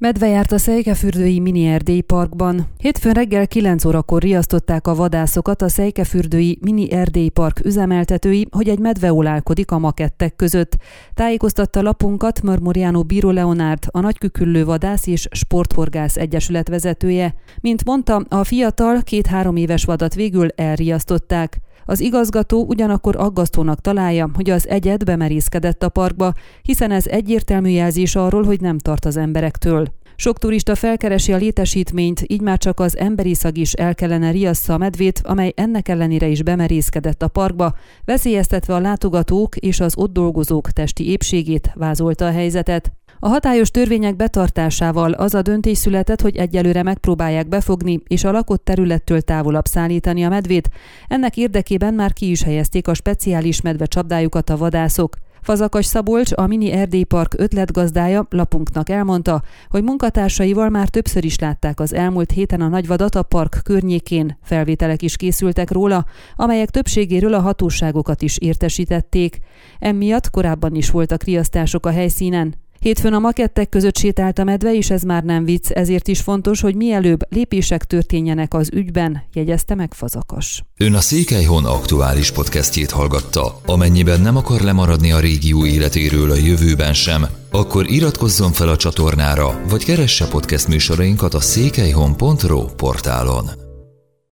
Medve járt a Szejkefürdői Mini Erdély Parkban. Hétfőn reggel 9 órakor riasztották a vadászokat a Szejkefürdői Mini Erdély Park üzemeltetői, hogy egy medve olálkodik a makettek között. Tájékoztatta lapunkat Marmoriano Bíró Leonárd, a Nagyküküllő Vadász és Sporthorgász Egyesület vezetője. Mint mondta, a fiatal két-három éves vadat végül elriasztották. Az igazgató ugyanakkor aggasztónak találja, hogy az egyed bemerészkedett a parkba, hiszen ez egyértelmű jelzés arról, hogy nem tart az emberektől. Sok turista felkeresi a létesítményt, így már csak az emberi szag is el kellene riassza a medvét, amely ennek ellenére is bemerészkedett a parkba, veszélyeztetve a látogatók és az ott dolgozók testi épségét, vázolta a helyzetet. A hatályos törvények betartásával az a döntés született, hogy egyelőre megpróbálják befogni és a lakott területtől távolabb szállítani a medvét. Ennek érdekében már ki is helyezték a speciális medve csapdájukat a vadászok. Fazakas Szabolcs, a Mini Erdély Park ötletgazdája lapunknak elmondta, hogy munkatársaival már többször is látták az elmúlt héten a nagyvadat a park környékén. Felvételek is készültek róla, amelyek többségéről a hatóságokat is értesítették. Emiatt korábban is voltak riasztások a helyszínen. Hétfőn a makettek között sétált a medve, és ez már nem vicc, ezért is fontos, hogy mielőbb lépések történjenek az ügyben, jegyezte meg Fazakas. Ön a Székelyhon aktuális podcastjét hallgatta. Amennyiben nem akar lemaradni a régió életéről a jövőben sem, akkor iratkozzon fel a csatornára, vagy keresse podcast műsorainkat a székelyhon.pro portálon.